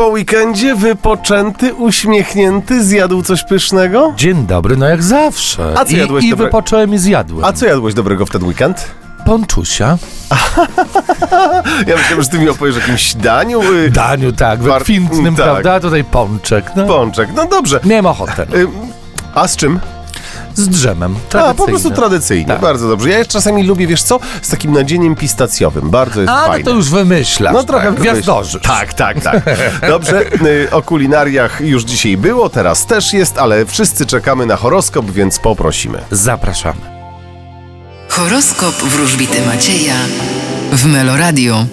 po weekendzie, wypoczęty, uśmiechnięty, zjadł coś pysznego? Dzień dobry, no jak zawsze. A co I, jadłeś I dobre- wypocząłem i zjadłem. A co jadłeś dobrego w ten weekend? Ponczusia. Ja myślałem, że ty mi opowiesz o jakimś daniu. y, Daniu, tak, Bar- wykwintnym, tak. prawda? A tutaj pączek. No, Pączek. No dobrze. miałem ochotę. Y, A z czym? Z drzemem. A, po prostu tradycyjnie. Tak. Bardzo dobrze. Ja jeszcze czasami lubię, wiesz co, z takim nadzieniem pistacjowym. Bardzo jest A, no fajne. to już wymyślasz. No trochę tak, gwiazdorzysz. Tak, tak, tak. Dobrze, y, o kulinariach już dzisiaj było, teraz też jest, ale wszyscy czekamy na horoskop, więc poprosimy. Zapraszamy. Horoskop wróżbity Macieja w Meloradio.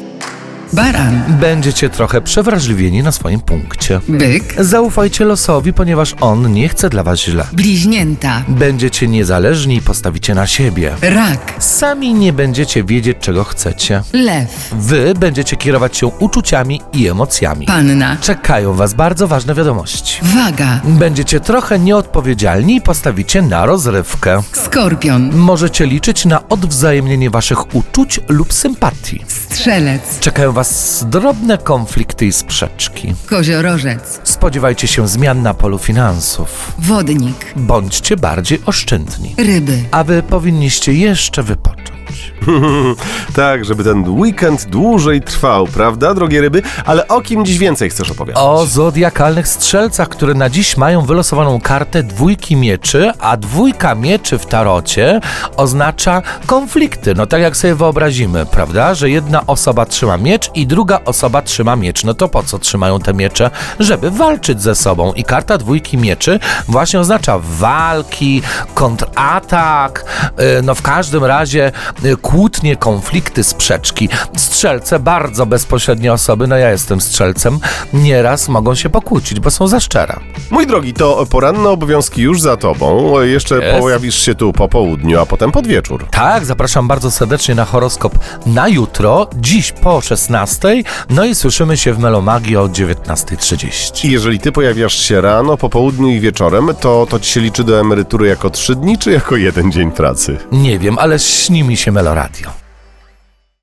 Baran, Będziecie trochę przewrażliwieni na swoim punkcie. byk, Zaufajcie losowi, ponieważ on nie chce dla was źle. bliźnięta, Będziecie niezależni i postawicie na siebie. rak, Sami nie będziecie wiedzieć, czego chcecie. lew, Wy będziecie kierować się uczuciami i emocjami. panna, Czekają was bardzo ważne wiadomości. waga, Będziecie trochę nieodpowiedzialni i postawicie na rozrywkę. skorpion, Możecie liczyć na odwzajemnienie waszych uczuć lub sympatii. strzelec, Czekają was drobne konflikty i sprzeczki. koziorożec, Spodziewajcie się zmian na polu finansów. wodnik, Bądźcie bardziej oszczędni. ryby. A wy powinniście jeszcze wypocząć. Tak, żeby ten weekend dłużej trwał, prawda, drogie ryby? Ale o kim dziś więcej chcesz opowiadać? O zodiakalnych strzelcach, które na dziś mają wylosowaną kartę dwójki mieczy, a dwójka mieczy w tarocie oznacza konflikty. No tak jak sobie wyobrazimy, prawda? Że jedna osoba trzyma miecz i druga osoba trzyma miecz. No to po co trzymają te miecze? Żeby walczyć ze sobą. I karta dwójki mieczy właśnie oznacza walki, kontratak, yy, no w każdym razie yy, kłótnie, konflikty, sprzeczki. Strzelce, bardzo bezpośrednie osoby, no ja jestem strzelcem, nieraz mogą się pokłócić, bo są za szczere. Mój drogi, to poranne obowiązki już za tobą. Jeszcze Jest. pojawisz się tu po południu, a potem pod wieczór. Tak, zapraszam bardzo serdecznie na horoskop na jutro, dziś po 16, no i słyszymy się w Melomagii o 19.30. I jeżeli ty pojawiasz się rano, po południu i wieczorem, to to ci się liczy do emerytury jako trzy dni, czy jako jeden dzień pracy? Nie wiem, ale śni mi się Meloradio.